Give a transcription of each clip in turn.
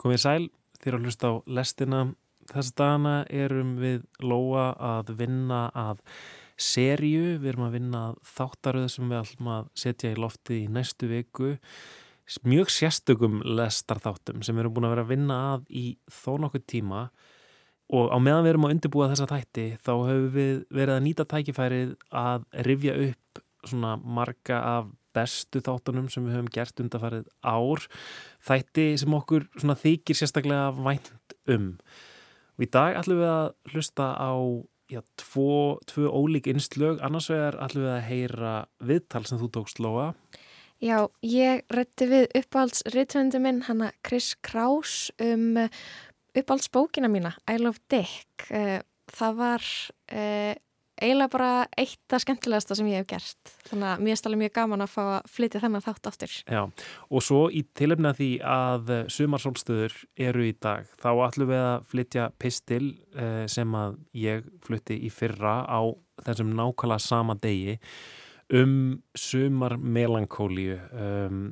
Komið sæl þér að hlusta á lestina. Þess dana erum við Lóa að vinna að serju. Við erum að vinna að þáttaröð sem við ætlum að setja í lofti í næstu viku. Mjög sérstökum lestarþáttum sem við erum búin að vera að vinna að í þó nokkuð tíma og á meðan við erum að undirbúa þessa þætti þá hefur við verið að nýta tækifærið að rifja upp svona marga af bestu þáttunum sem við höfum gert undarfarið ár. Þætti sem okkur þykir sérstaklega vænt um. Og í dag ætlum við að hlusta á já, tvo, tvo ólík innslög. Annars vegar ætlum við að heyra viðtal sem þú tókst Lóa. Já, ég rætti við uppáhaldsriðtöndi minn, hanna Chris Kraus um uppáhaldsbókina mína, I Love Dick. Eh, það var eh, eiginlega bara eitt af skemmtilegasta sem ég hef gert. Þannig að mér er stálega mjög gaman að fá að flytja þennan þátt áttur. Já, og svo í tilöfna því að sumarsólstöður eru í dag, þá ætlum við að flytja pistil eh, sem að ég flytti í fyrra á þessum nákvæmlega sama degi um sumar melankólíu um,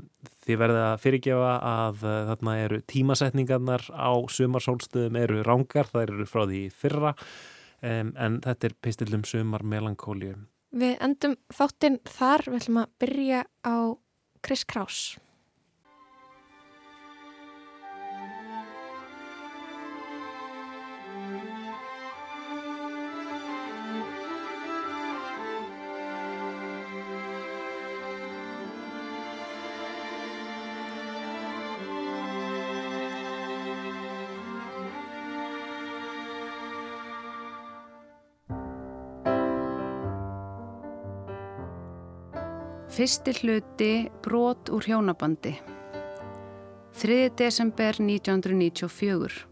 þið verða að fyrirgefa að uh, þarna eru tímasetningarnar á sumarsólstöðum eru rángar, það eru frá því fyrra um, en þetta er pistillum sumar melankólíu. Við endum þáttinn þar, við ætlum að byrja á Chris Kraus Fyrsti hluti brot úr hjónabandi. 3. desember 1994.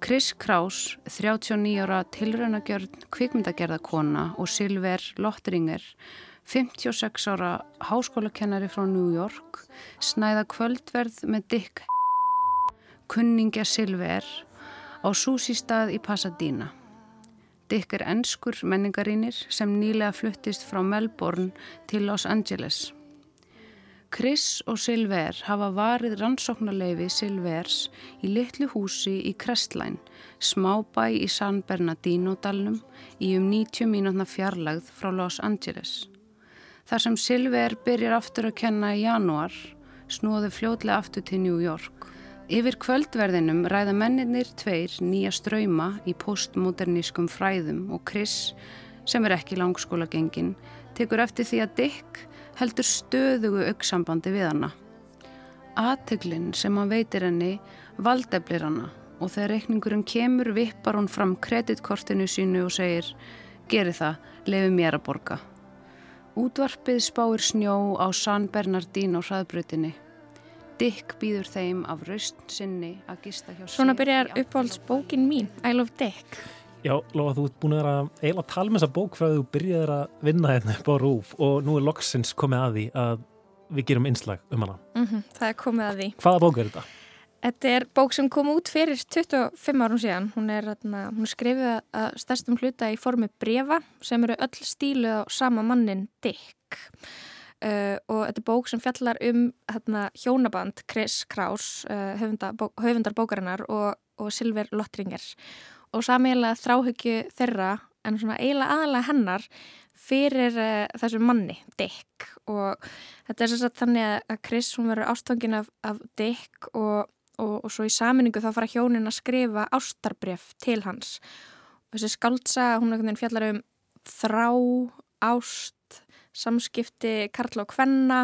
Chris Kraus, 39 ára tilraunagjörn kvikmyndagerðakona og Silver Lottringer, 56 ára háskólakennari frá New York, snæða kvöldverð með Dick kunningja Silver á súsístað í Pasadena. Dick er ennskur menningarínir sem nýlega fluttist frá Melbourne til Los Angeles. Chris og Silver hafa varið rannsóknarleifi Silvers í litlu húsi í Crestline, smábæ í San Bernardino-dalnum í um 90 mínútna fjarlagð frá Los Angeles. Þar sem Silver byrjar aftur að kenna í janúar, snúðu fljóðlega aftur til New York. Yfir kvöldverðinum ræða menninir tveir nýja ströyma í postmodernískum fræðum og Chris, sem er ekki langskóla gengin, tekur eftir því að Dick heldur stöðugu auksambandi við hana. Ateglinn sem hann veitir henni valdeflir hana og þegar reikningurinn kemur vippar hún fram kreditkortinu sínu og segir Geri það, lefi mér að borga. Útvarpið spáir snjó á San Bernardino hraðbrutinni. Dick býður þeim af raust sinni að gista hjá sig. Svona byrjar uppáhaldsbókin mín, I Love Dick. Já, Lóa, þú ert búin að vera eiginlega að tala með þessa bók frá því þú byrjaði að vinna hérna upp á rúf og nú er loksins komið að því að við gerum einslag um hana. Mm -hmm, það er komið að því. Hvaða bók er þetta? Þetta er bók sem kom út fyrir 25 árum síðan. Hún er, hún er skrifið að stærstum hluta í formi brefa sem eru öll stílu á sama mannin Dick. Uh, og þetta er bók sem fjallar um hérna, hjónaband Chris Kraus uh, höfundar, bó, höfundar bókarinnar og, og Silver Lottringer. Og samiðilega þráhyggju þeirra en svona eiginlega aðalega hennar fyrir uh, þessu manni Dick. Og þetta er svo þannig að Chris hún verður ástfangin af, af Dick og, og, og svo í saminningu þá fara hjónin að skrifa ástarbref til hans. Og þessi skaldsa hún fjallar um þrá, ást samskipti Karla og Kvenna,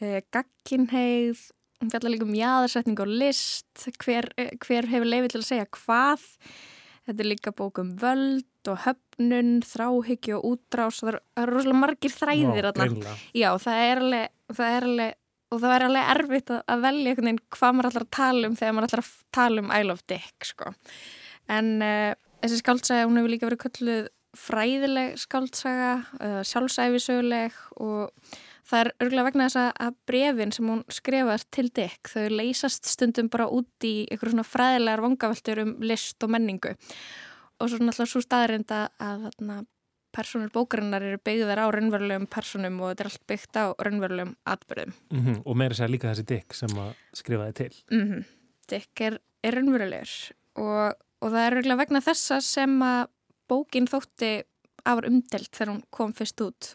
eh, gagkinheið, hún fjallar líka um jæðarsetning og list, hver, eh, hver hefur leifið til að segja hvað. Þetta er líka bók um völd og höfnun, þráhyggju og útrás, það eru rosalega margir þræðir þarna. Já, það er alveg, það er alveg og það er alveg erfitt að, að velja veginn hvað maður ætlar að tala um þegar maður ætlar að tala um I Love Dick, sko. En uh, þessi skáldsæði, hún hefur líka verið kölluð fræðileg skáltsaga, uh, sjálfsæfisöguleg og það er örgulega vegna þess að brefin sem hún skrifast til Dick, þau leysast stundum bara út í eitthvað svona fræðilegar vangaveltur um list og menningu og svo náttúrulega svo staðrind að, að personur bókarinnar eru byggðar á raunverulegum personum og þetta er allt byggt á raunverulegum atbyrðum. Mm -hmm. Og meira sér líka þessi Dick sem að skrifaði til. Mm -hmm. Dick er, er raunverulegur og, og það er vegna þessa sem að bókin þótti afar umdelt þegar hún kom fyrst út.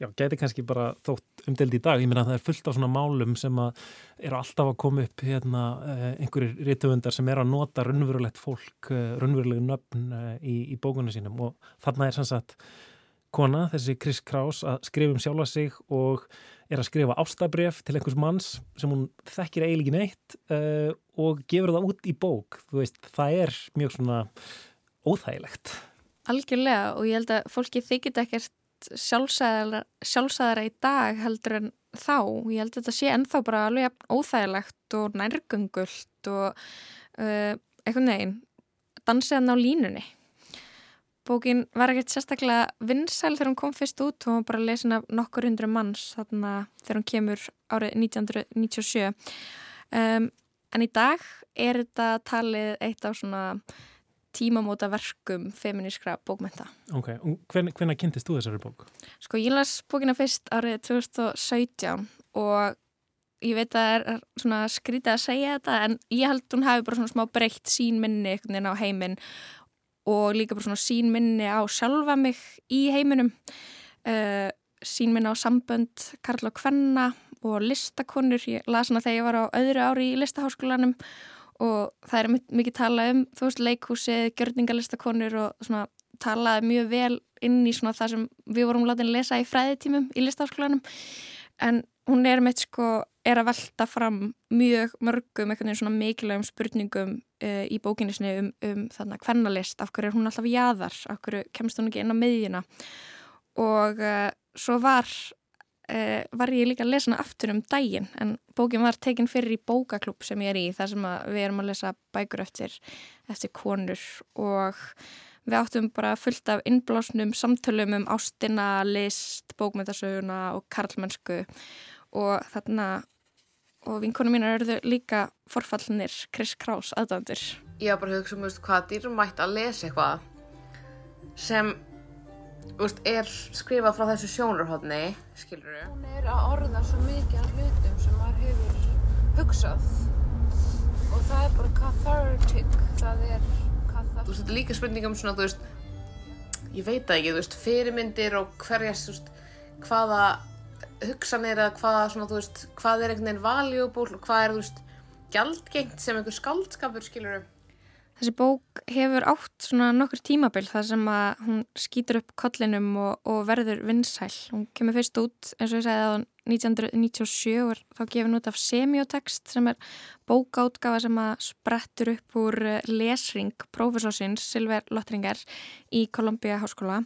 Já, geti kannski bara þótt umdelt í dag. Ég meina að það er fullt af svona málum sem að eru alltaf að koma upp hérna eh, einhverjir rítuðundar sem er að nota raunverulegt fólk, eh, raunverulegu nöfn eh, í, í bókunum sínum og þarna er sannsagt kona, þessi Chris Kraus, að skrifa um sjálfa sig og er að skrifa ástabref til einhvers manns sem hún þekkir eiginlega neitt uh, og gefur það út í bók. Þú veist, það er mjög svona óþægilegt. Algjörlega og ég held að fólki þykit ekkert sjálfsæðara í dag heldur en þá. Ég held að þetta sé ennþá bara alveg óþægilegt og nærgöngult og uh, eitthvað neginn dansiðan á línunni. Bókin var ekkert sérstaklega vinsæl þegar hún kom fyrst út og hún bara lesin af nokkur hundru manns þarna þegar hún kemur árið 1997. Um, en í dag er þetta talið eitt af svona tímamóta verkum feminískra bókmenta. Ok, og hven, hvenna kynntist þú þessari bók? Sko, ég las bókina fyrst árið 2017 og ég veit að það er svona skrítið að segja þetta en ég held hún hafi bara svona smá breytt sín minni einhvern veginn á heiminn og líka bara svona sín minni á sjálfa mig í heiminum uh, sín minni á sambönd Karl og Kvenna og listakonur ég las hana þegar ég var á öðru ári í listaháskólanum og það er mikið talað um, þú veist, leikhúsið, gjörningalistakonur og svona talaði mjög vel inn í svona það sem við vorum látið að lesa í fræðitímum í listaháskólanum. En hún er meitt sko, er að velta fram mjög mörgum, eitthvað svona mikilvægum spurningum uh, í bókinu sinni um, um þarna hvernalist, af hverju er hún alltaf jáðar, af hverju kemst hún ekki inn á miðjuna? Og uh, svo var uh, var ég líka að lesa hana aftur um daginn en bókin var tekin fyrir í bókaklub sem ég er í þar sem við erum að lesa bækur eftir, eftir konur og við áttum bara fullt af innblásnum samtölum um ástina, list, bókmyndasöguna og karlmennsku og þarna og vinkonum mín eru líka forfallinir Chris Kraus aðdöndur. Ég var bara að hugsa um hvað dýrum mætt að lesa eitthvað sem Úst, er skrifað frá þessu sjónurhóttni, skilur þú? Hún er að orða svo mikið af hlutum sem maður hefur hugsað og það er bara cathartic, það er cathartic. Þú veist, þetta er líka spurningum svona, þú veist, ég veit það ekki, þú veist, fyrirmyndir og hverjas, þú veist, hvaða hugsanir eða hvaða, svona, þú veist, hvað er einhvern veginn valuable og hvað er, þú veist, gjaldgengt sem einhver skaldskapur, skilur þú? Þessi bók hefur átt svona nokkur tímabill þar sem að hún skýtur upp kollinum og, og verður vinsæl. Hún kemur fyrst út eins og ég segði að 1997 og þá gefur út af semiotext sem er bókáttgafa sem að sprettur upp úr lesring profesorsins Silver Lottringar í Columbia Háskóla,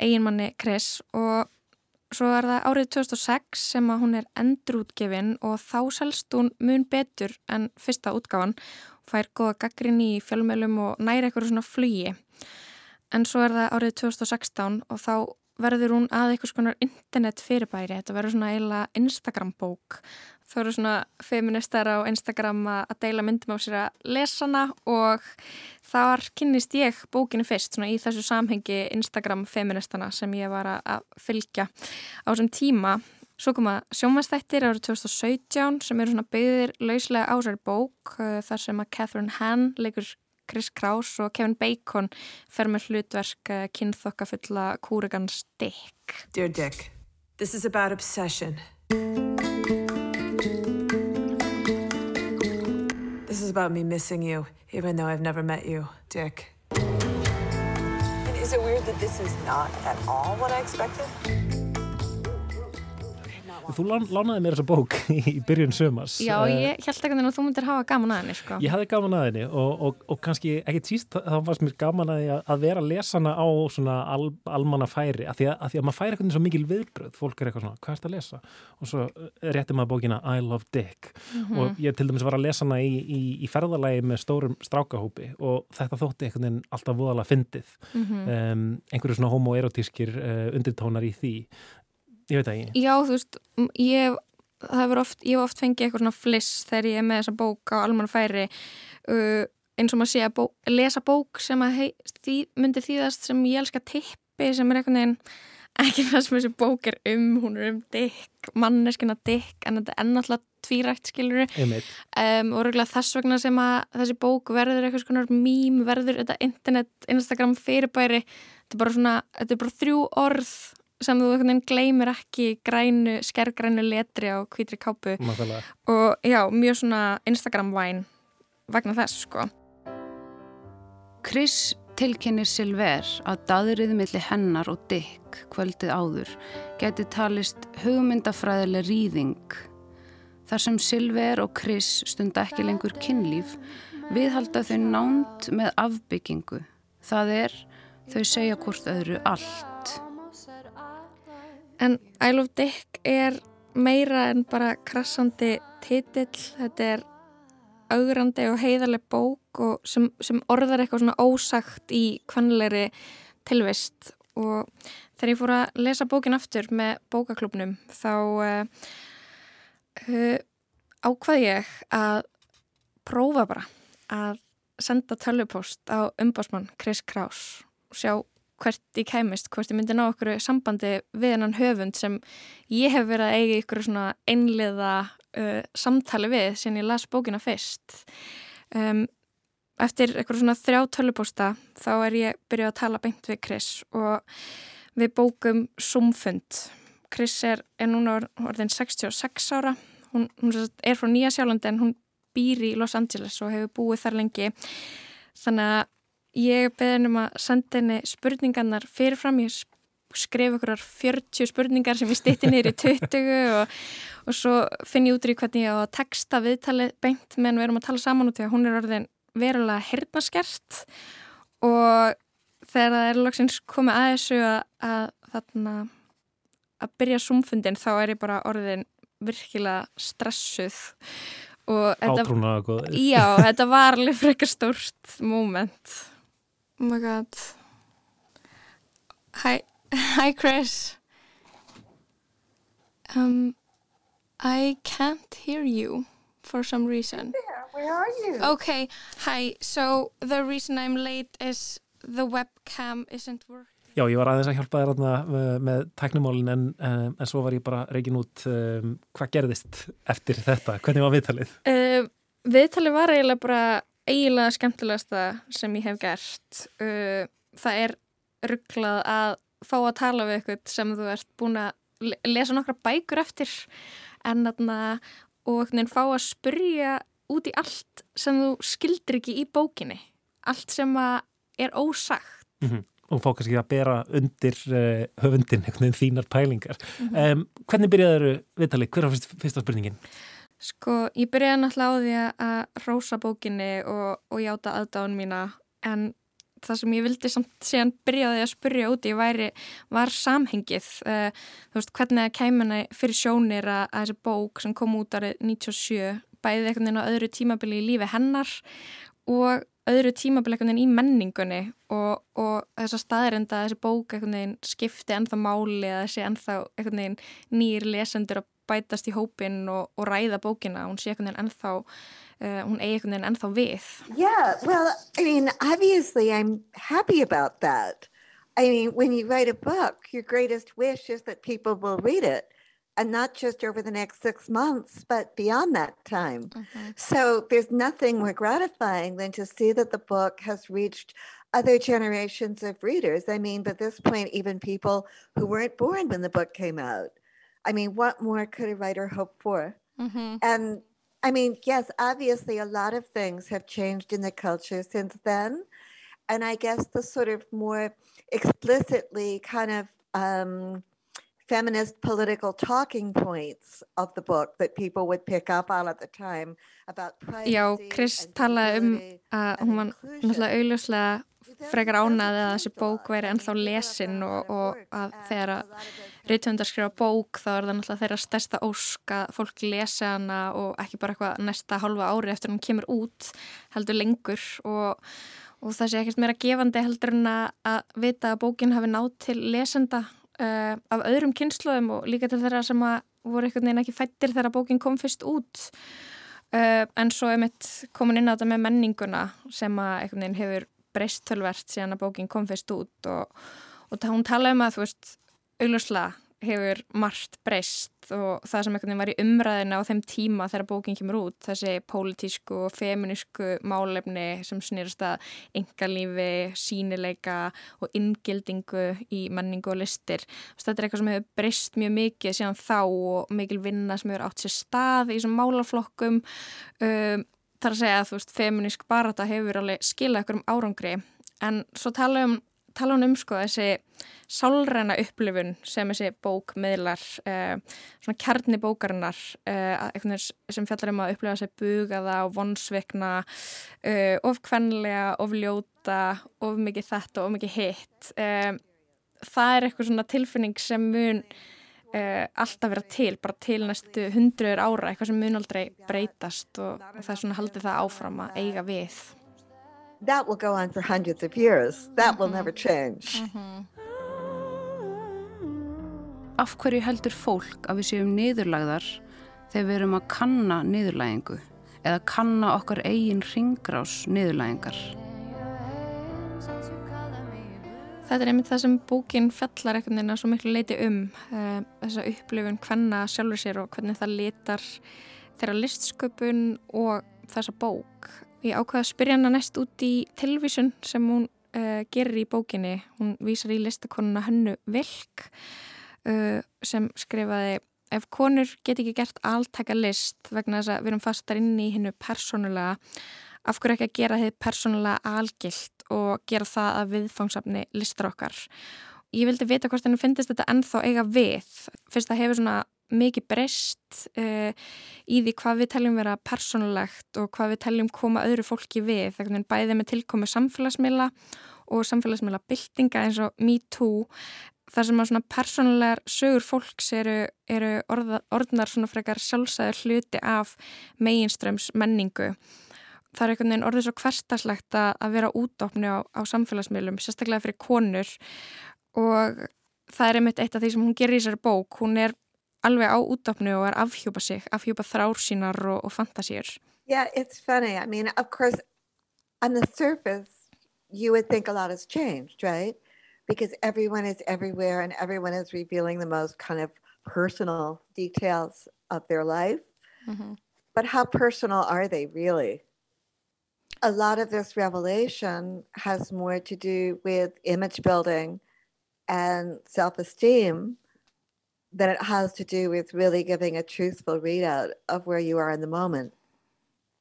eiginmanni Chris og svo er það árið 2006 sem að hún er endurútgefin og þá selst hún mun betur en fyrsta útgáfan fær goða gaggrinni í fjölmjölum og næri eitthvað svona flugi. En svo er það árið 2016 og þá verður hún að eitthvað svona internet fyrirbæri. Þetta verður svona eiginlega Instagram bók. Það verður svona feministar á Instagram að deila myndum á sér að lesana og þar kynnist ég bókinu fyrst svona í þessu samhengi Instagram feministana sem ég var að fylgja á þessum tíma Svo koma sjómanstættir árið 2017 sem eru svona byggðir lauslega ásæri bók uh, þar sem að Catherine Hann leikur Chris Kraus og Kevin Bacon fer með hlutverk uh, kynþokka fulla kúrugans Dick. Dear Dick, this is about obsession. Is about me missing you, even though I've never met you, Dick. And is it weird that this is not at all what I expected? Þú lánaði mér þessa bók í byrjun sömas. Já, ég held ekki að þú myndir hafa gaman að henni, sko. Ég hafði gaman að henni og, og, og kannski ekki tíst þá varst mér gaman að, að vera að lesa hana á svona al, almanna færi af því, að því að maður færi eitthvað svo mikil viðbröð fólk er eitthvað svona, hvað ert að lesa? Og svo rétti maður bókina I Love Dick mm -hmm. og ég til dæmis var að lesa hana í, í, í ferðalagi með stórum strákahópi og þetta þótti einhvern veginn alltaf voðalega fyndið mm -hmm. um, einhverju svona homoerotískir uh, undirtónar í því Ég veit ekki. Já, þú veist, ég hef oft, oft fengið eitthvað svona fliss þegar ég er með þessa bók á almanna færi uh, eins og maður sé að bó, lesa bók sem að hei, því, myndi þýðast sem ég elska tippi sem er eitthvað neginn ekki það sem þessi bók er um, hún er um dikk, manneskina dikk en þetta er ennáttúrulega tvírækt einmitt. um, og röglega þess vegna sem að þessi bók verður eitthvað svona mím, verður þetta internet, Instagram fyrirbæri þetta er bara svona, þetta er bara þrjú orð sem þú einhvern veginn gleymir ekki grænu, skergrænu letri á hvítri kápu Máttalega. og já, mjög svona Instagram væn vegna þess sko Chris tilkynir Silver að daðrið milli hennar og Dick kvöldið áður geti talist hugmyndafræðileg rýðing. Þar sem Silver og Chris stunda ekki lengur kynlíf viðhalda þau nánt með afbyggingu. Það er þau segja hvort öðru allt. En I Love Dick er meira en bara krassandi titill, þetta er augrandi og heiðarlega bók og sem, sem orðar eitthvað svona ósagt í kvanleiri tilvist. Og þegar ég fór að lesa bókin aftur með bókaklubnum þá uh, uh, ákvað ég að prófa bara að senda tölvupost á umbásmann Chris Kraus og sjá hvert ég kæmist, hvort ég myndi ná okkur sambandi við hennan höfund sem ég hef verið að eiga ykkur svona einliða uh, samtali við sem ég las bókina fyrst. Um, eftir eitthvað svona þrjá tölupósta þá er ég byrjuð að tala beint við Chris og við bókum Zoom-fund. Chris er, er núna orðin 66 ára, hún, hún er frá Nýja Sjálandi en hún býr í Los Angeles og hefur búið þar lengi. Þannig að ég beði um að senda henni spurningarnar fyrirfram, ég skrif okkur 40 spurningar sem ég stýtti í 20 og, og svo finn ég út í hvernig ég á að texta viðtalið beint meðan við erum að tala saman út því að hún er orðin verulega hernaskert og þegar það er loksins komið að þessu að, að þarna að byrja sumfundin þá er ég bara orðin virkilega stressuð. Og þetta, já, þetta var alveg frekar stórt moment oh my god hi, hi Chris um I can't hear you for some reason Where are you? Okay, hi. So the reason I'm late is the webcam isn't working. Já, ég var aðeins að hjálpa þér aðna með, með tæknumólin en, en, en svo var ég bara reikin út um, hvað gerðist eftir þetta, hvernig var viðtalið? Uh, viðtalið var eiginlega bara eiginlega skemmtilegasta sem ég hef gert. Uh, það er rugglað að fá að tala við eitthvað sem þú ert búin að le- lesa nokkra bækur eftir en þarna og fá að spyrja út í allt sem þú skildir ekki í bókinni. Allt sem að er ósagt. Mm og fá kannski að bera undir uh, höfundin, einhvern veginn þínar pælingar. um, hvernig byrjaður viðtalið? Hver var fyrst, fyrsta spurningin? Sko, ég byrjaði náttúrulega á því að- rósa bókinni og, og játa aðdáðun mína en það sem ég vildi samt síðan byrjaði að spyrja úti væri, var samhengið. Uh, þú veist, hvernig það kæmina fyrir sjónir að, að þessi bók sem kom út árið 97 bæði einhvern veginn á öðru tímabili í lífi hennar og öðru tímabili einhvern veginn í menningunni og, og þess að staðrenda að þessi bók einhvern veginn skipti ennþá máli eða þessi ennþá einhvern veginn nýjir lesendur að bætast í hópin og, og ræða bókina, hún sé einhvern veginn ennþá uh, hún eigi einhvern veginn ennþá við Yeah, well, I mean, obviously, I'm happy about that. I mean, when you write a book, your greatest wish is that people will read it, and not just over the next six months, but beyond that time. So there's nothing more gratifying than to see that the book has reached other generations of readers. I mean, by this point, even people who weren't born when the book came out. I mean, what more could a writer hope for? And I mean, yes, obviously, a lot of things have changed in the culture since then. And I guess the sort of more explicitly kind of um, feminist political talking points of the book that people would pick up on at the time about privacy. Já, Chris talaði um civility að hún var náttúrulega augljóslega frekar ánaði að þessi bók væri ennþá lesin og, og að þegar að reytöndar skrifa bók þá er það náttúrulega þeirra stærsta ósk að fólk lesi hana og ekki bara eitthvað næsta halva ári eftir hún kemur út heldur lengur. Og, og það sé ekkert meira gefandi heldur en að vita að bókin hafi nátt til lesenda uh, af öðrum kynsluðum og líka til þeirra sem að voru einhvern veginn ekki fættir þegar bókin kom fyrst út. Uh, en svo er mitt komin inn á þetta með menninguna sem að einhvern veginn hefur breyst tölvert síðan að bókin kom fyrst út og, og hún tala um að þú veist augljóslega hefur margt breyst og það sem einhvern veginn var í umræðina á þeim tíma þegar bókinn kemur út, þessi pólitísku og feminísku málefni sem snýrast að engalífi, sínileika og inngildingu í menningu og listir. Þetta er eitthvað sem hefur breyst mjög mikið síðan þá og mikil vinna sem hefur átt sér stað í þessum málaflokkum. Um, það er að segja að þú veist, feminísk barata hefur alveg skilað ykkur um árangri. En svo tala um tala um sko þessi sálræna upplifun sem þessi bók meðlar eh, svona kjarni bókarinnar eh, sem fjallar um að upplifa þessi bugaða og vonsvikna eh, of kvenlega, of ljóta of mikið þetta og of mikið hitt. Eh, það er eitthvað svona tilfinning sem mun eh, alltaf vera til, bara til næstu hundruður ára, eitthvað sem mun aldrei breytast og, og það er svona haldið það áfram að eiga við that will go on for hundreds of years. That will never change. Mm -hmm. Af hverju heldur fólk að við séum niðurlagðar þegar við erum að kanna niðurlægingu eða kanna okkar eigin ringrás niðurlægingar? Þetta er einmitt það sem bókin fellar veginn að svo miklu leiti um uh, þessa upplifun hvenna sjálfur sér og hvernig það litar þeirra listsköpun og þessa bók Ég ákvaði að spyrja hana næst út í televísun sem hún uh, gerir í bókinni. Hún vísar í listakonuna Hönnu Vilk uh, sem skrifaði ef konur get ekki gert alltaka list vegna þess að við erum fastar inn í hennu persónulega af hverju ekki að gera þið persónulega algilt og gera það að viðfangsafni listar okkar. Ég vildi vita hvort henni finnist þetta ennþá eiga við. Fyrst að hefur svona mikið breyst uh, í því hvað við teljum vera persónulegt og hvað við teljum koma öðru fólki við, þegar bæðið með tilkomi samfélagsmiðla og samfélagsmiðla byltinga eins og MeToo þar sem að svona persónulegar sögur fólks eru, eru orða, orðnar svona frekar sjálfsæður hluti af meginströms menningu það er einhvern veginn orðið svo hverstaslegt að vera útofni á, á samfélagsmiðlum sérstaklega fyrir konur og það er einmitt eitt af því sem hún gerir í sér bók, hún er alveg á útdópnu og er afhjúpa sig, afhjúpa þrár sínar og, og fantasíur. Yeah, it's funny. I mean, of course, on the surface, you would think a lot has changed, right? Because everyone is everywhere and everyone is revealing the most kind of personal details of their life. Mm-hmm. But how personal are they really? A lot of this revelation has more to do with image building and self esteem than it has to do with really giving a truthful readout of where you are in the moment.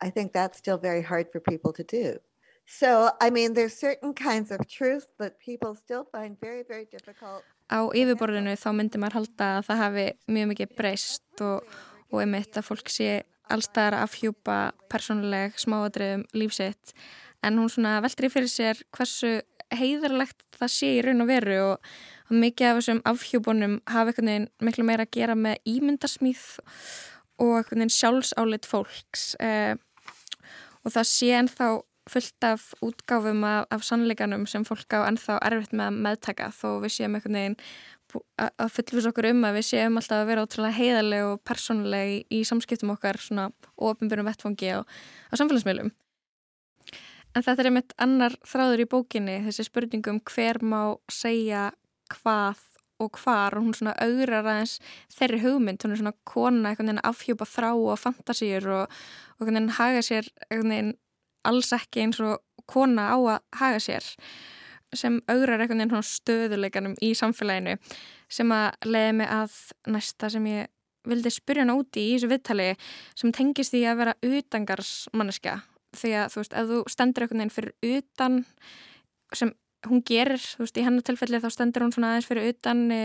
I think that's still very hard for people to do. So, I mean, there's certain kinds of truth that people still find very, very difficult. Á yfirborðinu þá myndir maður halda að það hafi mjög mikið breyst og, og einmitt að fólk sé allstaðar að afhjúpa persónuleg smáadriðum lífsitt en hún svona veldur í fyrir sér hversu heiðarlegt það sé í raun og veru og mikið af þessum afhjúbunum hafa einhvern veginn miklu meira að gera með ímyndarsmýð og einhvern veginn sjálfsálit fólks. Eh, og það sé ennþá fullt af útgáfum af, af sannleikanum sem fólk á ennþá erfitt með að meðtaka þó við séum einhvern veginn að fullfus okkur um að við séum alltaf að vera ótrúlega heiðarlega og persónulega í, samskiptum okkar svona ofinbjörnum vettfangi og á samfélagsmiðlum. En þetta er einmitt annar þráður í bókinni, þessi spurningum hver má segja hvað og hvar og hún svona augrar aðeins þeirri hugmynd, hún er svona kona einhvern veginn afhjúpa þrá og fantasíur og, og einhvern veginn haga sér einhvern veginn alls ekki eins og kona á að haga sér sem augrar einhvern veginn svona stöðuleikanum í samfélaginu sem að leiði mig að næsta sem ég vildi spyrja hana úti í þessu viðtali sem tengist því að vera utangarsmanniska því að þú veist, ef þú stendur einhvern veginn fyrir utan sem hún gerir, þú veist, í hennar tilfelli þá stendur hún svona aðeins fyrir utan e,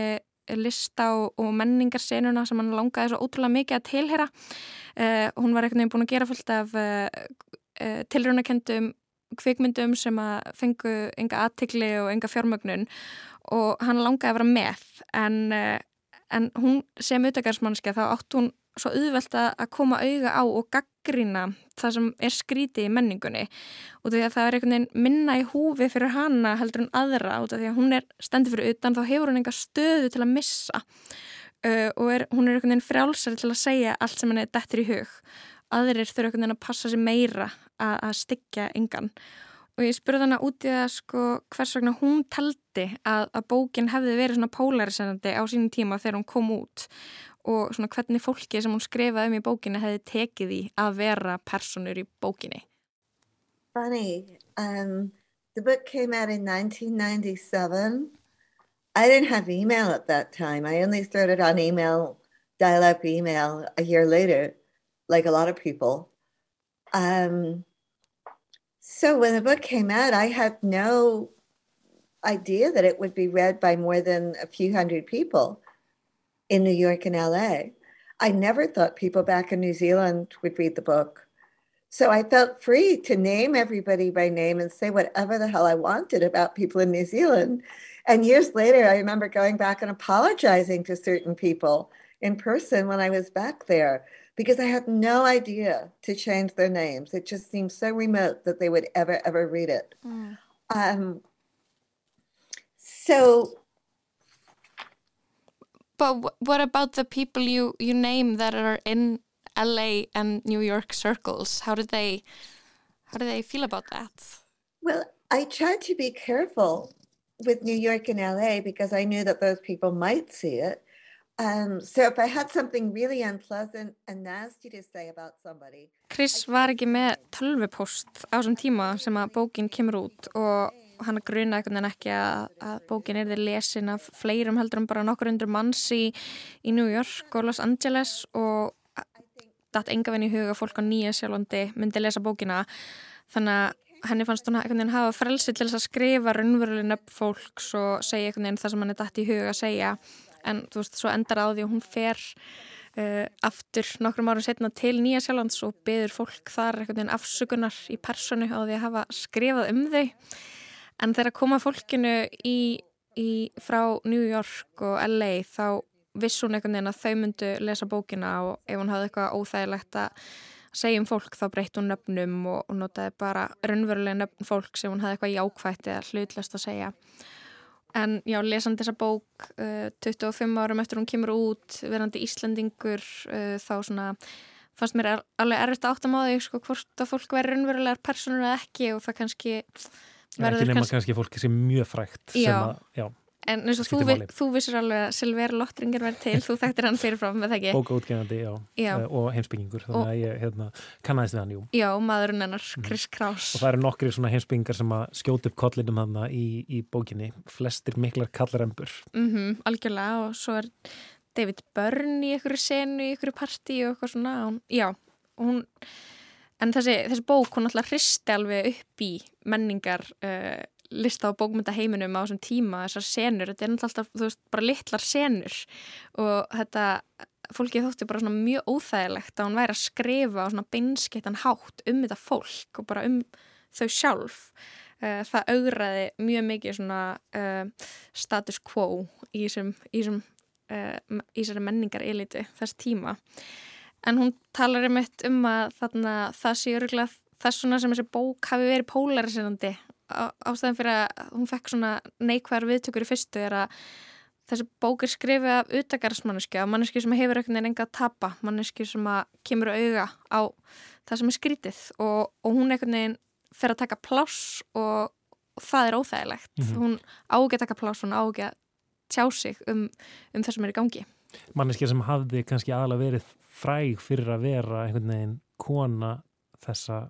lista og, og menningarsenuna sem hann langaði svo ótrúlega mikið að tilhera e, hún var einhvern veginn búin að gera fullt af e, e tilrunakendum kvikmyndum sem að fengu enga aðtikli og enga fjármögnun og hann langaði að vera með. En, e, en hún sem utakarsmannskja þá átt hún svo auðvelt að koma auða á og gaggrina það sem er skríti í menningunni. Og því að það er einhvern veginn minna í húfi fyrir hana heldur en aðra og því að hún er stendur fyrir utan þá hefur hún enga stöðu til að missa. Uh, og er, hún er einhvern veginn frjálsar til að segja allt sem henni er dettur í hug aðrir þurfa einhvern veginn að passa sig meira að, að styggja engan og ég spurði hana út í það sko hvers vegna hún taldi að, að bókin hefði verið svona pólariserandi á sínum tíma þegar hún kom út og svona hvernig fólki sem hún skrifaði um í bókinni hefði tekið í að vera personur í bókinni. Funny. Um, the book came out in 1997. I didn't have email at that time. I only started on email, dial up email a year later, like a lot of people. Um, so when the book came out, I had no idea that it would be read by more than a few hundred people in New York and LA. I never thought people back in New Zealand would read the book. So I felt free to name everybody by name and say whatever the hell I wanted about people in New Zealand. And years later, I remember going back and apologizing to certain people in person when I was back there because I had no idea to change their names. It just seemed so remote that they would ever, ever read it. Mm. Um, so. But what about the people you, you name that are in LA and New York circles? How did they how do they feel about that? Well, I tried to be careful with New York and LA because I knew that those people might see it. Um, so if I had something really unpleasant and nasty to say about somebody Chris var ekki með tölvupost á þessum tíma sem að bókin kemur út og hann gruna einhvern veginn ekki að, að bókin er þið lesin af fleirum heldur en bara nokkur undur manns í, í New York og Los Angeles og datt enga veginn í huga fólk á nýja sjálfandi myndi lesa bókina. Þannig að henni fannst hún veginn hafa frelsi til þess að skrifa raunverulegin upp fólks og segja veginn það sem hann er datt í huga að segja en þú veist, svo endar á því og hún fer uh, aftur nokkrum árum setna til nýja sjálflands og beður fólk þar einhvern veginn afsökunar í personu á því að hafa skrifað um þau en þegar koma fólkinu í, í, frá New York og LA þá viss hún einhvern veginn að þau myndu lesa bókina og ef hún hafði eitthvað óþægilegt að segja um fólk þá breytt hún nöfnum og, og notaði bara raunverulega nöfn fólk sem hún hafði eitthvað jákvægt eða hlutlast að segja. En já, lesandi þessa bók uh, 25 árum eftir hún kemur út, verandi Íslandingur, uh, þá svona fannst mér alveg erfitt að áttam á því sko, hvort að fólk verður raunverulegar personur eða ekki og það kannski verður kannski... Ekki nema kannski fólki sem er mjög frækt já. sem að, já En eins og þú, þú vissir alveg að Silver Lottringar verði til, þú þekktir hann fyrirfram með það ekki? Bókaútgefandi, já, já. Uh, og heimsbyggingur, þannig að ég hérna, kannæðist við hann, jú. Já, maðurinn hennar, mhm. Chris Kraus. Og það eru nokkri svona heimsbyggingar sem að skjóta upp kollinum hann í, í bókinni, flestir miklar kallarembur. Mm -hmm, algjörlega, og svo er David Byrne í einhverju senu, í einhverju partí og eitthvað svona, og, já, og hún... En þessi, þessi bók, hún alltaf hristi alveg upp í menningar uh, lista á bókmynda heiminum á þessum tíma þessar senur, þetta er alltaf, þú veist, bara litlar senur. Og þetta fólkið þótti bara svona mjög óþægilegt að hún væri að skrifa á svona beinskettan hátt um þetta fólk og bara um þau sjálf. Uh, það augraði mjög mikið svona uh, status quo í þessum uh, menningar elitu þess tíma. En hún talar um eitt um að þarna, það sé öruglega þess svona sem þessi bók hafi verið pólariserandi ástæðan fyrir að hún fekk svona neikvæðar viðtökur í fyrstu er að þessi bók er skrifið af utakarsmanniski, af manneski sem hefur veginn enga að tapa, manneski sem að kemur auða á það sem er skrítið og, og hún einhvern veginn fer að taka pláss og, og það er óþægilegt. Mm -hmm. Hún ági að taka pláss, hún ági að tjá sig um, um það sem er í gangi. Manneski sem hafði kannski aðalega verið fræg fyrir að vera einhvern veginn kona þessa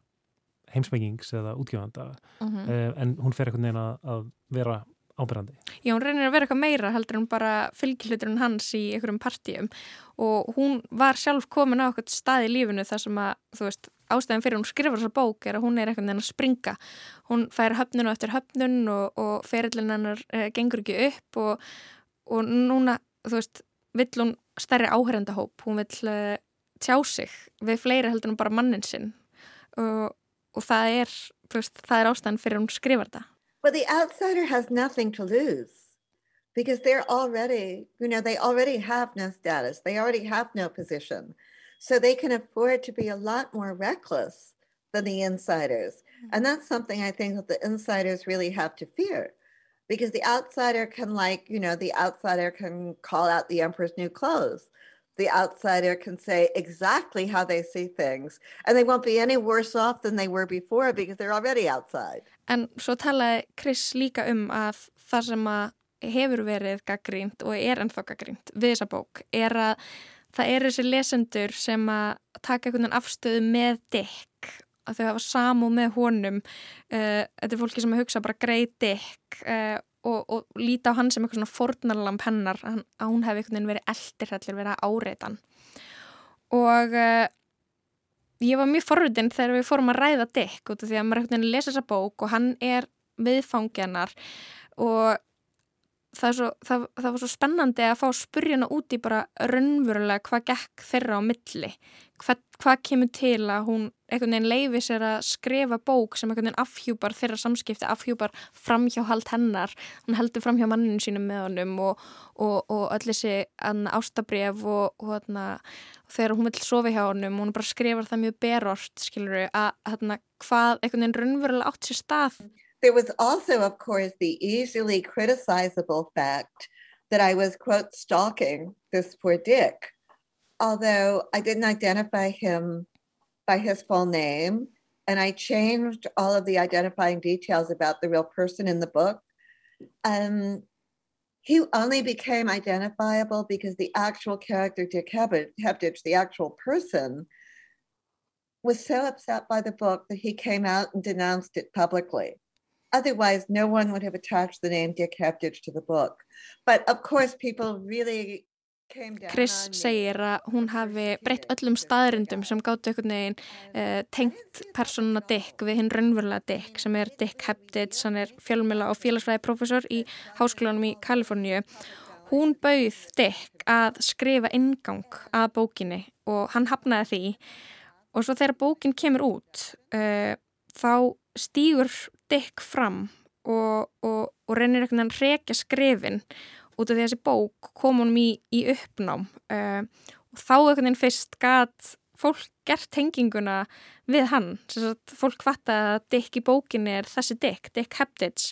heimsmengings eða útgjöfanda mhm. -huh. Eh, en hún fer einhvern veginn að, vera ábyrgandi. Já, hún reynir að vera eitthvað meira heldur en bara fylgjuleiturinn hans í einhverjum partíum og hún var sjálf komin á eitthvað stað í lífinu þar sem að, þú veist, ástæðin fyrir hún skrifur þessa bók er að hún er einhvern veginn að springa hún fær höfnun og eftir höfnun og, og ferillin hennar e, gengur ekki upp og, og núna, þú veist, vill hún stærri áhærendahóp, hún vill e, tjá sig við fleiri heldur en bara mannin sinn og og það er, veist, það er ástæðan fyrir hún skrifar það. Well, the outsider has nothing to lose because they're already, you know, they already have no status. They already have no position. So they can afford to be a lot more reckless than the insiders. Mm-hmm. And that's something I think that the insiders really have to fear because the outsider can like, you know, the outsider can call out the emperor's new clothes. The outsider can say exactly how they see things and they won't be any worse off than they were before because they're already outside. En svo talaði Chris líka um að það sem að hefur verið gaggrínt og er ennþá gaggrínt við þessa bók er að það eru þessi lesendur sem að taka einhvern veginn afstöðu með Dick að þau hafa samú með honum uh, þetta er fólki sem að hugsa bara greið Dick uh, og, og líta á hann sem eitthvað svona fornarlamp hennar að hún hefði einhvern veginn verið eldirhellir verið að áreitan og uh, ég var mjög forröðinn þegar við fórum að ræða Dick út af því að maður einhvern veginn lesa þessa bók og hann er viðfangjanar og það, svo, það, það var svo spennandi að fá spurjana út í bara raunverulega hvað gekk þeirra á milli. Hvað, hvað kemur til að hún einhvern veginn leifi sér að skrifa bók sem einhvern veginn afhjúpar þeirra samskipti afhjúpar framhjáhald hennar. Hún heldur framhjá manninu sínum með honum og, og, og öll þessi ástabref og, og hana, þegar hún vil sofi hjá honum hún bara skrifar það mjög berort skilur að hana, hvað einhvern veginn raunverulega átt sér stað There was also, of course, the easily criticizable fact that I was, quote, stalking this poor Dick, although I didn't identify him by his full name. And I changed all of the identifying details about the real person in the book. Um, he only became identifiable because the actual character, Dick Hebditch, the actual person, was so upset by the book that he came out and denounced it publicly. Otherwise, no one would have attached the name Dick Hebditch to the book. But of course, people really Chris segir að hún hafi breytt öllum staðrindum sem gáttu einhvern veginn uh, tengt persónuna Dick við hinn raunverulega Dick sem er Dick Hebditch, hann er fjölmjöla og félagsfræði profesor í háskólanum í Kaliforníu. Hún bauð Dick að skrifa ingang að bókinni og hann hafnaði því og svo þegar bókin kemur út uh, þá stýgur Dick fram og, og, og reynir einhvern veginn að rekja skrifin út af því að þessi bók kom honum í, í uppnám. Uh, og þá einhvern veginn fyrst gæt fólk gert tenginguna við hann. Fólk fatta að Dick í bókinni er þessi Dick, Dick Hebditch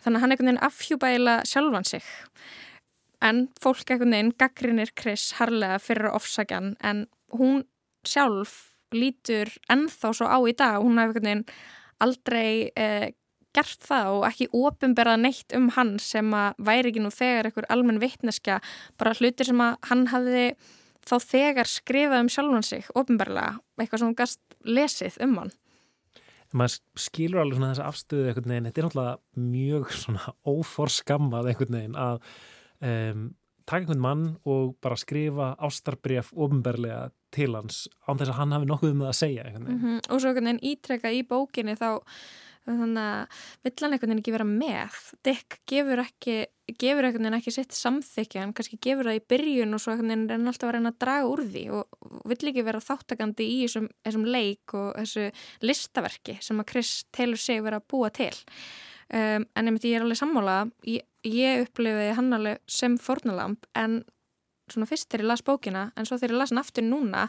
þannig að hann einhvern veginn afhjúbæla sjálfan sig. En fólk einhvern veginn gaggrinir Chris harlega fyrir ofsakjan en hún sjálf lítur ennþá svo á í dag. Hún hafði einhvern veginn aldrei eh, gert það og ekki ofinberað neitt um hann sem að væri ekki nú þegar einhver almenn vittneska bara hlutir sem að hann hafði þá þegar skrifað um sjálfan sig ofinberlega, eitthvað sem hann gast lesið um hann. Maður skilur alveg svona þessa afstöðu einhvern veginn, þetta er náttúrulega mjög svona óforskammað einhvern veginn að um, taka einhvern mann og bara skrifa ástarbref ofinberlega til hans án þess að hann hafi nokkuð um það að segja mm -hmm. og svo einhvern veginn ítrekka í bókinni þá þannig að vill hann einhvern veginn ekki vera með? Dick gefur ekki gefur einhvern veginn ekki sitt samþykja hann kannski gefur það í byrjun og svo einhvern veginn er alltaf að reyna að draga úr því og vill ekki vera þáttakandi í þessum, þessum leik og þessu listaverki sem að Chris telur sig vera að búa til. Um, en myndi ég er alveg sammála. Ég, ég upplifiði hann alveg sem fornalamp en svona fyrst þegar ég las bókina en svo þegar ég las hann aftur núna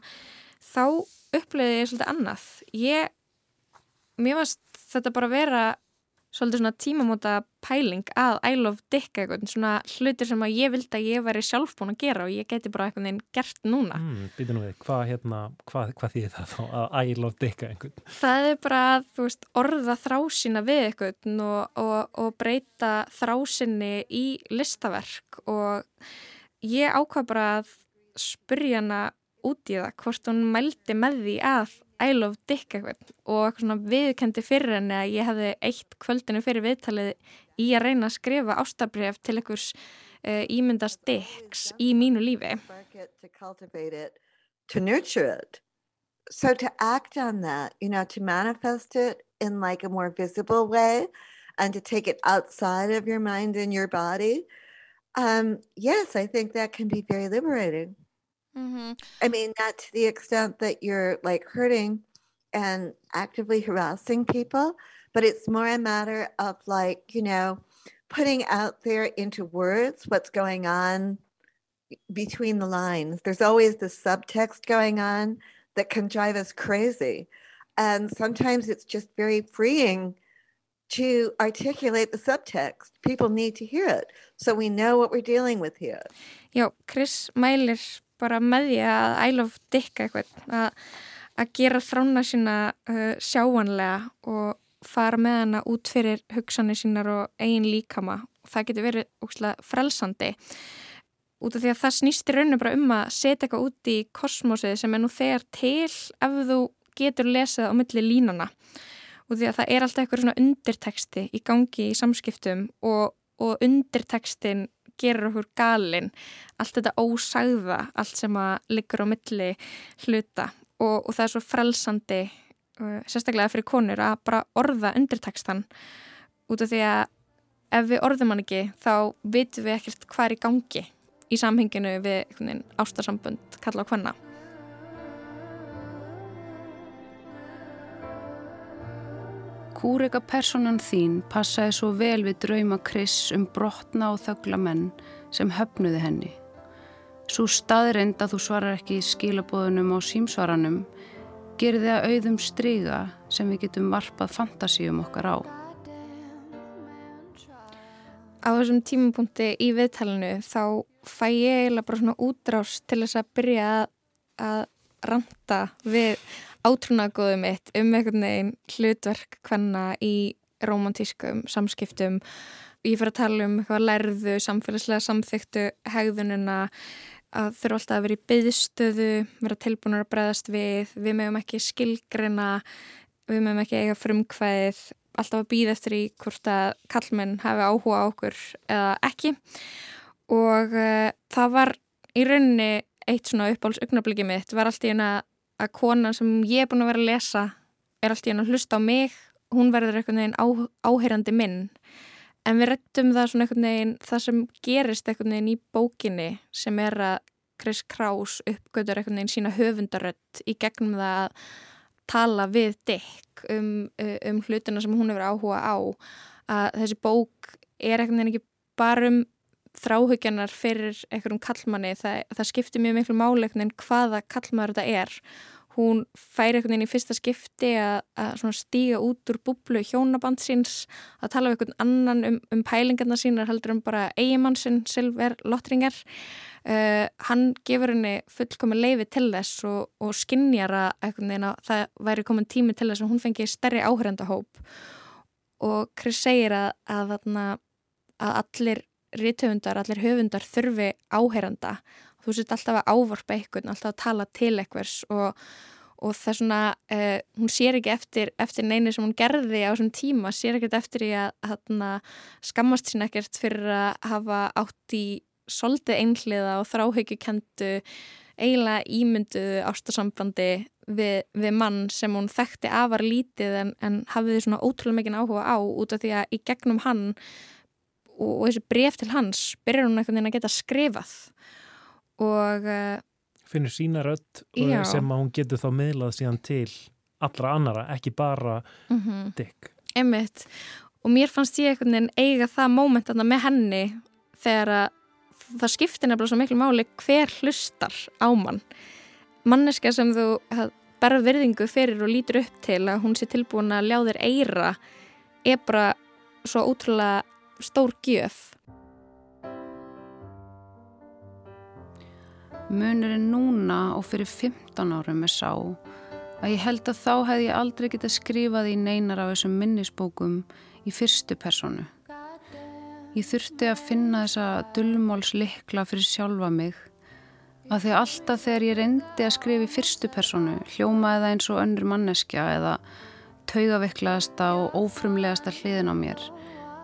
þá upplifiði ég svolítið annað. Ég mér varst þetta bara vera svolítið svona tímamóta pæling að I love Dick eitthvað, svona hlutir sem að ég vildi að ég væri sjálf búin að gera og ég geti bara eitthvað einn gert núna. Mm, Býtu nú við, hvað hérna, hvað, hvað þýðir það þá að I love Dick eitthvað? Það er bara að, þú veist, orða þrásina við eitthvað og, og, og breyta þrásinni í listaverk og ég ákvað bara að spurja hana út í það hvort hún mældi með því að I love Dick eitthvað og eitthvað svona viðkendi fyrir henni að ég hefði eitt kvöldinu fyrir viðtalið í að reyna að skrifa ástabref til einhvers uh, ímyndast Dicks í mínu lífi. So to act on that, you know, to manifest it in like a more visible way and to take it outside of your mind and your body, um, yes, I think that can be very liberating. Mm-hmm. I mean, not to the extent that you're like hurting and actively harassing people, but it's more a matter of like, you know, putting out there into words what's going on between the lines. There's always the subtext going on that can drive us crazy. And sometimes it's just very freeing to articulate the subtext. People need to hear it so we know what we're dealing with here. Já, Chris mælir bara með því að I love Dick eitthvað að, gera þrána sína uh, sjáanlega og fara með hana út fyrir hugsanir sínar og eigin líkama. Og það getur verið ókslega frelsandi. Út af því að það snýst í rauninu bara um að setja eitthvað út í kosmosið sem er nú þegar til ef þú getur lesið á milli línana og því að það er alltaf eitthvað svona undirteksti í gangi í samskiptum og, og undirtekstin gerur okkur galinn allt þetta ósagða, allt sem að liggur á milli hluta. Og, og það er svo frelsandi uh, sérstaklega fyrir konur að bara orða undirtekstan út af því að ef við orðum hann ekki þá vitum við ekkert hvað er í gangi í samhenginu við ástarsambund kalla á hvenna Kúrega personan þín passaði svo vel við drauma Chris um brotna og þögla menn sem höfnuði henni. Svo staðrind að þú svarar ekki skilabóðunum á símsvaranum gerir þið að auðum stryga sem við getum varpað fantasíum okkar á. Á þessum tímapunkti í viðtalinu þá fæ ég eiginlega bara svona útrást til þess að byrja að ranta við átrúnaðgóðu mitt um einhvern veginn hlutverk hvenna í romantískum samskiptum. Ég fyrir að tala um eitthvað lærðu, samfélagslega samþyktu hegðununa að þurfa alltaf að vera í byðstöðu, vera tilbúinur að bregðast við, við meðum ekki skilgrina, við meðum ekki eiga frumkvæðið, alltaf að býða eftir í hvort að kallmenn hafi áhuga á okkur eða ekki og uh, það var í rauninni eitt svona uppáhalds augnabliki mitt var alltaf í eina að konan sem ég er búin að vera að lesa er alltaf hérna að hlusta á mig hún verður einhvern veginn á, áheyrandi minn. En við rettum það svona einhvern veginn það sem gerist einhvern veginn í bókinni sem er að Chris Kraus uppgötur einhvern veginn sína höfundarött í gegnum það að tala við Dick um, um hlutina sem hún hefur áhuga á að þessi bók er einhvern veginn ekki bara um þráhugjanar fyrir einhverjum kallmanni það, það skiptir mjög miklu máleiknin hvaða kallmaður þetta er. Hún fær einhvern veginn í fyrsta skipti að, að stíga út úr búblu hjónaband síns, að tala um einhvern annan um, um pælingarna sínar heldur um bara eigimannsinn, Silver Lottringar uh, hann gefur henni fullkomi leifi til þess og, og skinnjar að einhvern veginn að það væri komin tími til þess að hún fengi stærri áhörendahóp og Chris segir að, að, að allir rítöfundar, allir höfundar þurfi áheranda þú sést alltaf að ávarpa einhvern, alltaf að tala til einhvers og, og það er svona, uh, hún sér ekki eftir, eftir neini sem hún gerði á þessum tíma, sér ekkert eftir í að, að skammast sín ekkert fyrir að hafa átt í soldið einhliða og þráhyggjukendu eiginlega ímynduðu ástasambandi við, við mann sem hún þekkti afar lítið en, en hafiði svona ótrúlega mikið áhuga á út af því að í gegnum hann og, og þessi bref til hans byrjar hún veginn að geta skrifað og uh, finnur sína rött sem að hún getur þá miðlað síðan til allra annara, ekki bara mm -hmm. Dick. Emmitt og mér fannst ég einhvern veginn eiga það móment með henni þegar að það skiptir nefnilega svo miklu máli hver hlustar á mann manneska sem þú bara verðingu fyrir og lítur upp til að hún sé tilbúin að ljá þér eira er bara svo útrúlega stór gjöf Munurinn núna og fyrir 15 árum er sá að ég held að þá hefði ég aldrei getað skrifað í neinar af þessum minnisbókum í fyrstu personu. Ég þurfti að finna þessa dullmálslikla fyrir sjálfa mig að því alltaf þegar ég reyndi að skrifa í fyrstu personu hljómaði það eins og önnur manneskja eða taugaveiklaðasta og ófrumlegasta hliðin á mér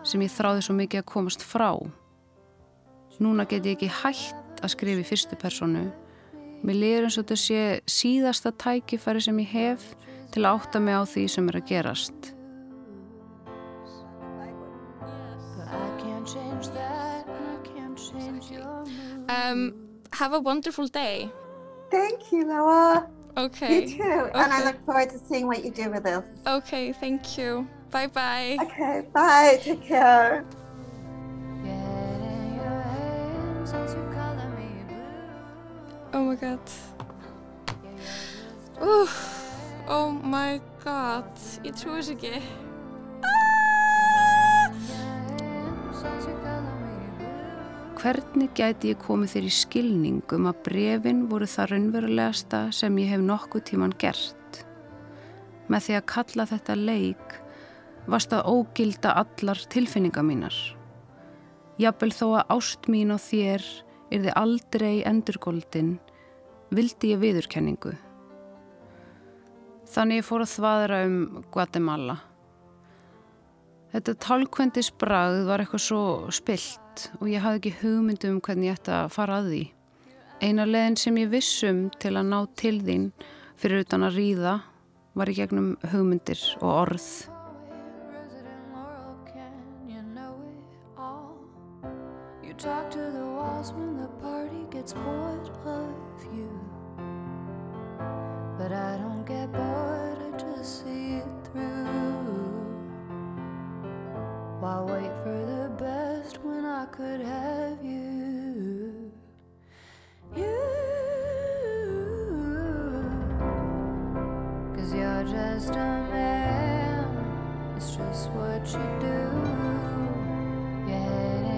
sem ég þráði svo mikið að komast frá. Núna get ég ekki hægt að skrifa í fyrstu personu. Mér lýður eins og þetta sé síðasta tækifæri sem ég hef til að átta mig á því sem er að gerast. Um, have a wonderful day. Thank you, Noah. Okay. You too. Okay. And I look forward to seeing what you do with this. Okay, thank you. Bye bye. Okay, bye. Take care. Oh my god. Uh, oh my god. Ég trúi þess ekki. Ah! hvernig gæti ég komið þér í skilning um að brefin voru það raunverulegasta sem ég hef nokkuð tíman gert. Með því að kalla þetta leik varst að ógilda allar tilfinninga mínar. Jafnvel þó að ást mín og þér er þið aldrei endurgóldin, vildi ég viðurkenningu. Þannig ég fór að þvaðra um Guatemala. Þetta tálkvendis brað var eitthvað svo spilt og ég hafði ekki hugmyndum um hvernig ég ætti að fara að því. Eina leðin sem ég vissum til að ná til þín fyrir utan að ríða var í gegnum hugmyndir og orð. Talk to the walls when the party gets bored of you But I don't get bored, I just see it through Why wait for the best when I could have you? You, cause you're just a man, it's just what you do. Your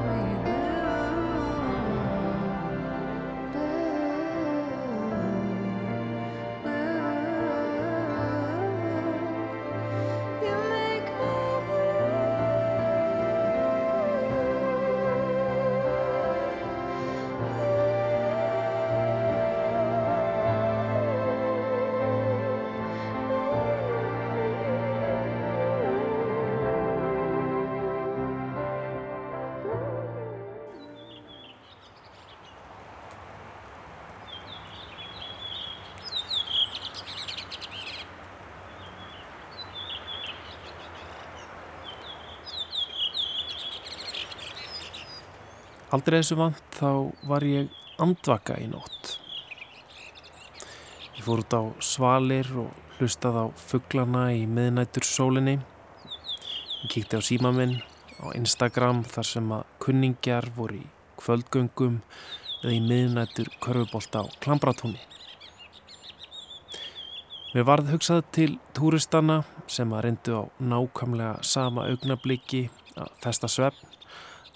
Aldrei þessu vant þá var ég andvaka í nótt. Ég fór út á svalir og hlustað á fugglana í miðnættur sólinni. Ég kíkti á síma minn á Instagram þar sem að kunningjar voru í kvöldgöngum eða í miðnættur körfubolt á Klambratúni. Mér varð hugsað til túristana sem að reyndu á nákvæmlega sama augnabliki að festa svefn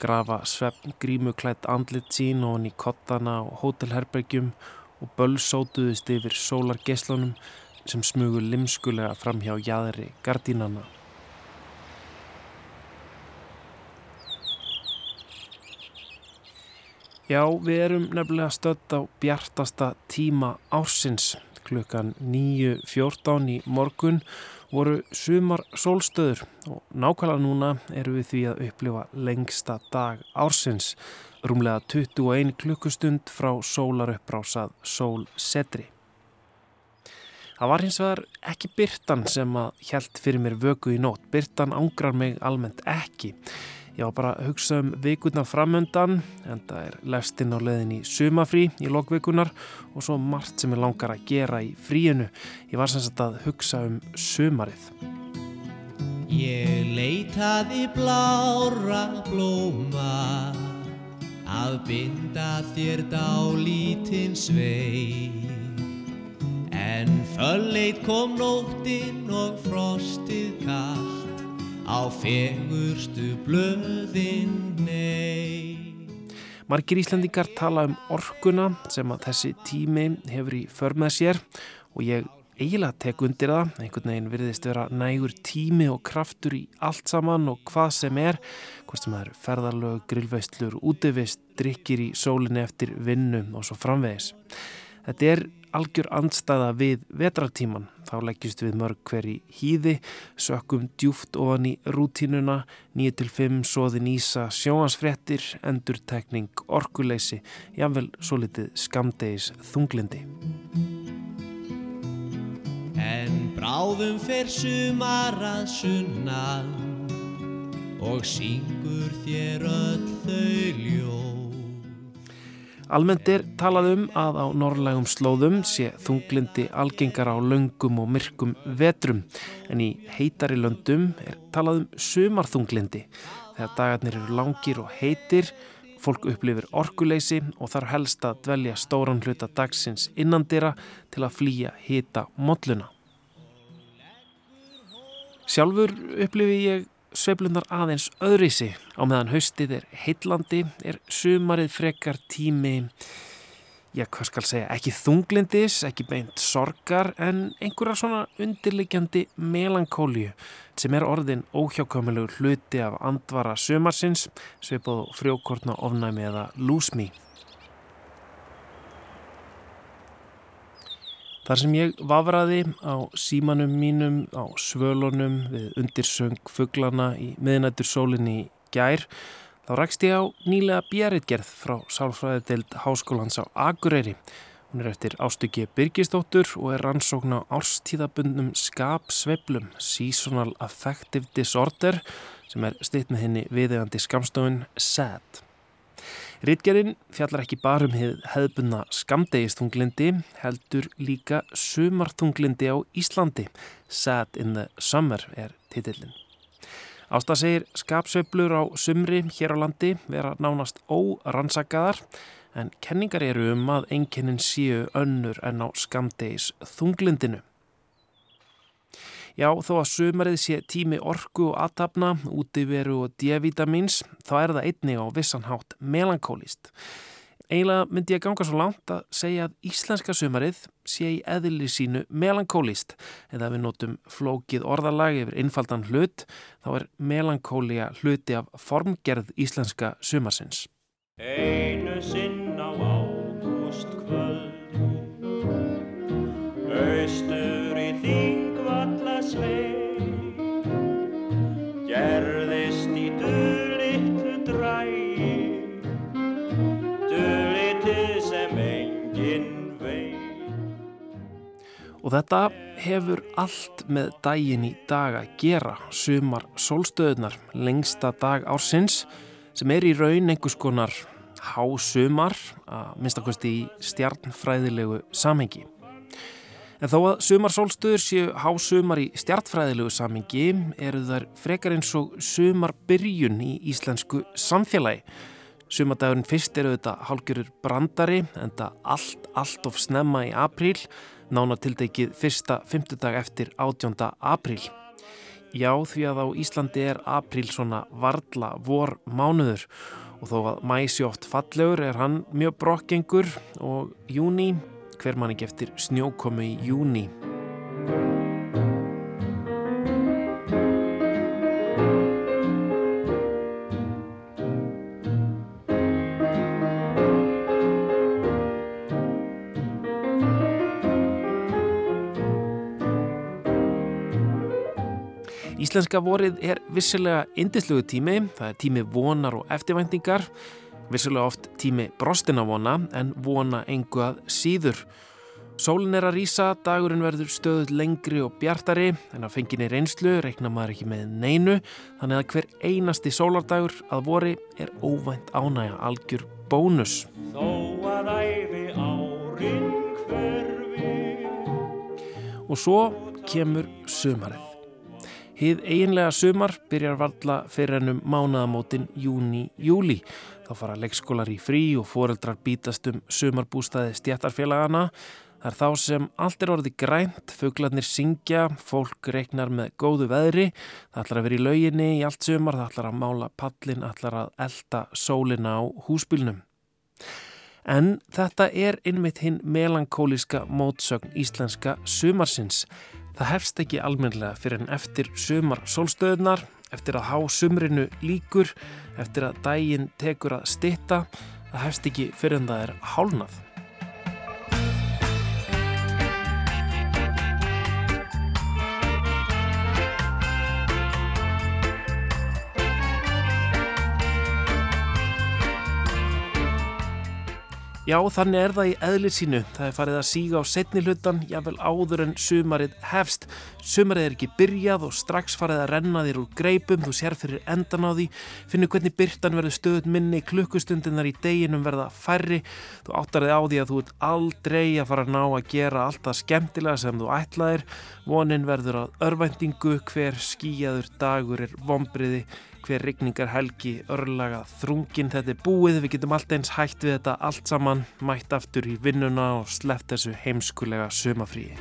grafa svefn grímuklætt andlit sín og hann í kottana og hótelherbergjum og bölsótuðist yfir sólargeslunum sem smugu limskulega fram hjá jæðri gardínana. Já, við erum nefnilega stödd á bjartasta tíma ársins. Klukkan 9.14 í morgun voru sumar sólstöður og nákvæmlega núna eru við því að upplifa lengsta dag ársins, rúmlega 21 klukkustund frá sólaruppbrásað sólsetri. Það var hins vegar ekki byrtan sem að hjælt fyrir mér vöku í nótt. Byrtan ángrar mig almennt ekki. Var bara hugsa um vikuna framöndan, en það er lefstinn á leðin í sumafrí í lokvikunar og svo margt sem ég langar að gera í fríinu. Ég var sem sagt að hugsa um sumarið. Ég leitaði blára blóma að binda þér dálítinn svei En fölleit kom nóttin og frostið kallt á fegurstu blöðin nei. Margir Íslandingar tala um orkuna sem að þessi tími hefur í för með sér og ég eiginlega tek undir það. Einhvern veginn virðist vera nægur tími og kraftur í allt saman og hvað sem er. Hvað sem það eru ferðarlög, grillveistlur, útivist, drikkir í sólinni eftir vinnum og svo framvegis. Þetta er algjör andstæða við vetrartíman. Þá leggjast við mörg hver í hýði, sökkum djúft ofan í rútínuna, 9-5, soðin ísa, sjóansfrettir, endurtekning, orkuleysi, jável svo litið skamdegis þunglindi. En bráðum fer sumar að sunnan og syngur þér öll þau ljóð. Almennt er talað um að á norrlægum slóðum sé þunglindi algengar á löngum og myrkum vetrum en í heitari löndum er talað um sumarþunglindi þegar dagarnir eru langir og heitir Fólk upplifir orkuleysi og þarf helst að dvelja stóran hluta dagsins innandira til að flýja hita modluna. Sjálfur upplifi ég sveiflunar aðeins öðrisi á meðan haustið er heitlandi, er sumarið frekar tími já, hvað skal segja, ekki þunglindis, ekki beint sorgar, en einhverja svona undirliggjandi melankóliu sem er orðin óhjákvæmulegur hluti af andvara sömarsins, svipað frjókortna ofnæmi eða lúsmi. Þar sem ég vafraði á símanum mínum, á svölunum við undirsöng fugglana í miðnættur sólinni í gær, Þá rækst ég á nýlega bjæritgerð frá Sálfræðideild Háskólans á Akureyri. Hún er eftir ástöki Birgistóttur og er rannsókn á árstíðabundnum skapsveplum Seasonal Affective Disorder sem er stitt með henni viðegandi skamstofun SAD. Ritgerinn fjallar ekki bara um hefðbunna skamdegistunglindi, heldur líka sumartunglindi á Íslandi. SAD in the Summer er titillin. Ásta segir skapsveiflur á sumri hér á landi vera nánast órannsakaðar en kenningar eru um að enginnin séu önnur en á skamdegis þunglindinu. Já, þó að sumarið sé tími orku og aðtapna, útiveru og D-vitamins, þá er það einni á vissanhátt melankólist. Eiginlega myndi ég ganga svo langt að segja að íslenska sumarið sé í eðli sínu melankólist eða við notum flókið orðalag yfir innfaldan hlut þá er melankólia hluti af formgerð íslenska sumarsins. Einu sinn á ágúst kvöld Östur í svei Gerðist í dölittlu drægi Og þetta hefur allt með daginn í dag að gera, sumar sólstöðunar, lengsta dag ársins sem er í raun einhvers konar hásumar, að minnstakosti í stjarnfræðilegu samhengi. En þó að sumar sólstöður séu hásumar í stjartfræðilegu samhengi eru þær frekar eins og sumar byrjun í íslensku samfélagi. Sumadagurinn fyrst eru þetta hálgjörur brandari en það allt, allt of snemma í apríl nánatildegið fyrsta fymtudag eftir 18. apríl. Já, því að á Íslandi er apríl svona varla vor mánuður og þó að mæsi oft fallegur er hann mjög brokkengur og júni, hver mann ekki eftir snjókomu í júni. Íslenska vorið er vissilega indislugu tími, það er tími vonar og eftirvæntingar, vissilega oft tími brostina vona en vona engu að síður. Sólin er að rýsa, dagurinn verður stöðuð lengri og bjartari en að fenginni reynslu reikna maður ekki með neinu þannig að hver einasti sólardagur að vori er óvænt ánægja algjör bónus. Þó að æfi árin hverfi Og svo kemur sumarið. Hið eiginlega sumar byrjar varla fyrir ennum mánaðamótin júni-júli. Þá fara leikskólar í frí og foreldrar bítast um sumarbústaði stjættarfélagana. Það er þá sem allt er orði grænt, fugglarnir syngja, fólk reiknar með góðu veðri, það ætlar að vera í lauginni í allt sumar, það ætlar að mála pallin, það ætlar að elda sólina á húsbylnum. En þetta er innmitt hinn melankóliska mótsögn íslenska sumarsins. Það hefst ekki almenlega fyrir en eftir sumar sólstöðunar, eftir að há sumrinu líkur, eftir að dægin tekur að stitta, það hefst ekki fyrir en það er hálnað. Já, þannig er það í eðlir sínu. Það er farið að síga á setni hlutan, jável áður en sumarið hefst. Sumarið er ekki byrjað og strax farið að renna þér úr greipum, þú sér fyrir endan á því, finnur hvernig byrtan verður stöðut minni, klukkustundinar í deginum verða færri, þú áttar þig á því að þú ert aldrei að fara að ná að gera allt það skemmtilega sem þú ætlaðir, vonin verður að örvæntingu, hver skíjaður dagur er vombriði, hver rigningar helgi, örlaga, þrungin, þetta er búið, við getum allt eins hægt við þetta allt saman, mætt aftur í vinnuna og sleppt þessu heimskulega sumafríi.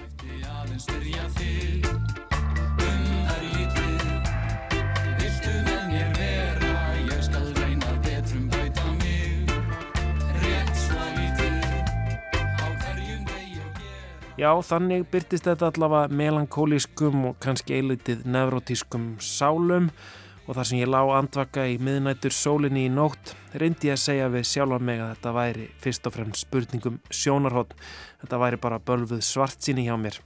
Já, þannig byrtist þetta allavega melankólískum og kannski eilitið nevrotískum sálum og þar sem ég lá andvaka í miðnættur sólinni í nótt reyndi ég að segja við sjálfa mig að þetta væri fyrst og fremst spurningum sjónarhótt þetta væri bara bölfuð svart síni hjá mér.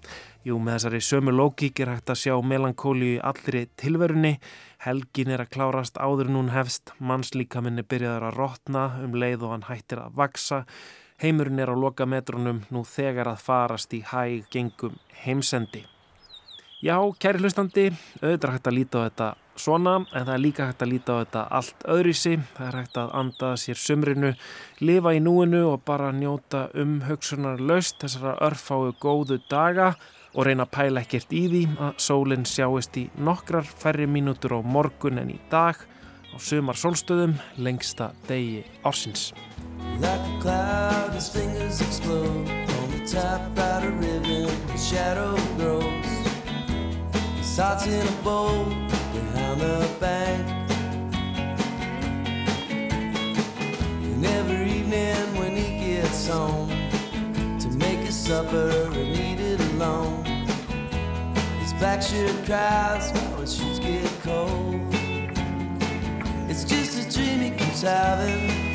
Jú, með þessari sömu lókík er hægt að sjá melankóli í allri tilverunni. Helgin er að klárast áður nún hefst. Mannslíkaminn er byrjaður að rótna um leið og hann hættir að vaksa heimurinn er á loka metrunum nú þegar að farast í hæg gengum heimsendi. Já, kæri hlustandi, auðvitað hægt að líta á þetta svona en það er líka hægt að líta á þetta allt öðrisi, það er hægt að anda sér sumrinu, lifa í núinu og bara njóta um hugsunar löst þessara örfáu góðu daga og reyna að pæla ekkert í því að sólinn sjáist í nokkrar færri mínútur á morgun en í dag á sumar sólstöðum lengsta degi ársins. Like a cloud as fingers explode On the top out of ribbon The shadow grows. It's hot in a bowl Behind the bank. And every evening when he gets home To make his supper and eat it alone His black shirt cries while his shoes get cold. It's just a dream he keeps having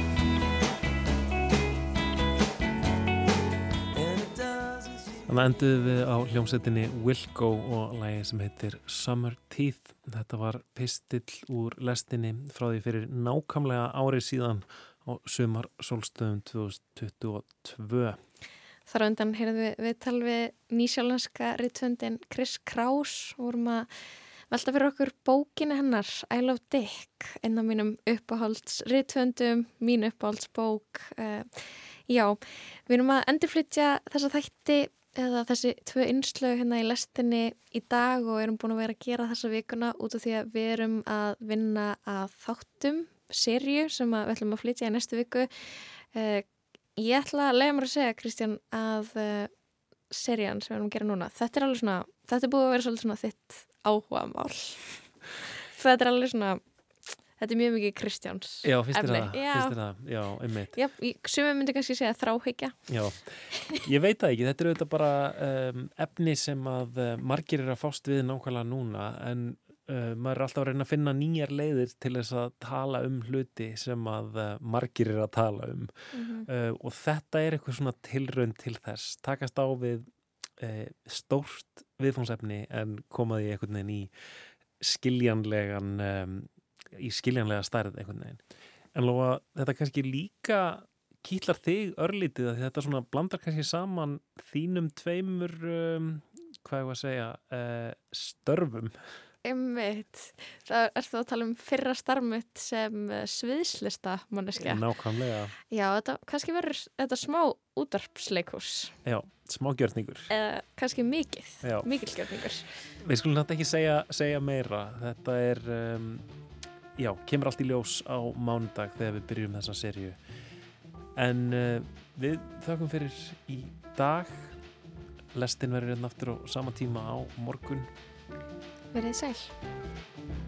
Þannig enduðum við á hljómsettinni Wilco og lægi sem heitir Summer Teeth. Þetta var pistill úr lestinni frá því fyrir nákamlega árið síðan á sumar solstöðum 2022. Þar á undan heyrðum við viðtal við nýsjálanska rittvöndin Chris Kraus og vorum að velta fyrir okkur bókinu hennar I Love Dick, einn af mínum uppáhalds rittvöndum, mín uppáhaldsbók. Uh, já, við erum að endurflytja þessa þætti eða þessi tvö innslög hérna í lestinni í dag og erum búin að vera að gera þessa vikuna út af því að við erum að vinna að þáttum serju sem við ætlum að flytja í næstu viku. Uh, ég ætla að lega mér að segja Kristján að uh, serían sem við erum að gera núna þetta er alveg svona, þetta er búið að vera svolítið svona þitt áhuga mál þetta er alveg svona Þetta er mjög mikið Kristjáns Já, fyrst er það, já, einmitt. Já, sumum myndi kannski segja þráhyggja. Já, ég veit það ekki þetta er auðvitað bara um, efni sem að uh, margir er að fást við nákvæmlega núna en uh, maður er alltaf að reyna að finna nýjar leiðir til þess að tala um hluti sem að uh, margir er að tala um. Mm -hmm. og þetta er eitthvað svona tilraun til þess. Takast á við stórt viðfóngsefni en komaði einhvern veginn í skiljanlegan um, í skiljanlega stærð einhvern veginn. En lofa þetta kannski líka kýtlar þig örlítið að þetta svona blandar kannski saman þínum tveimur, um, hvað er það að segja, uh, störfum. Ymmiðt, það er þú að tala um fyrra starfmitt sem eh, sviðslista manneskja. Nákvæmlega. Já, þetta kannski verður þetta smá útarpsleikús. Já, smá gjörningur. Eða kannski mikið, mikil gjörningur. Við skulum þetta ekki segja, segja meira. Þetta er... Um, já, kemur allt í ljós á mándag þegar við byrjum þessa sériu en uh, við þakkum fyrir í dag. Lestin verður hérna aftur á sama tíma á morgun. Verðið sæl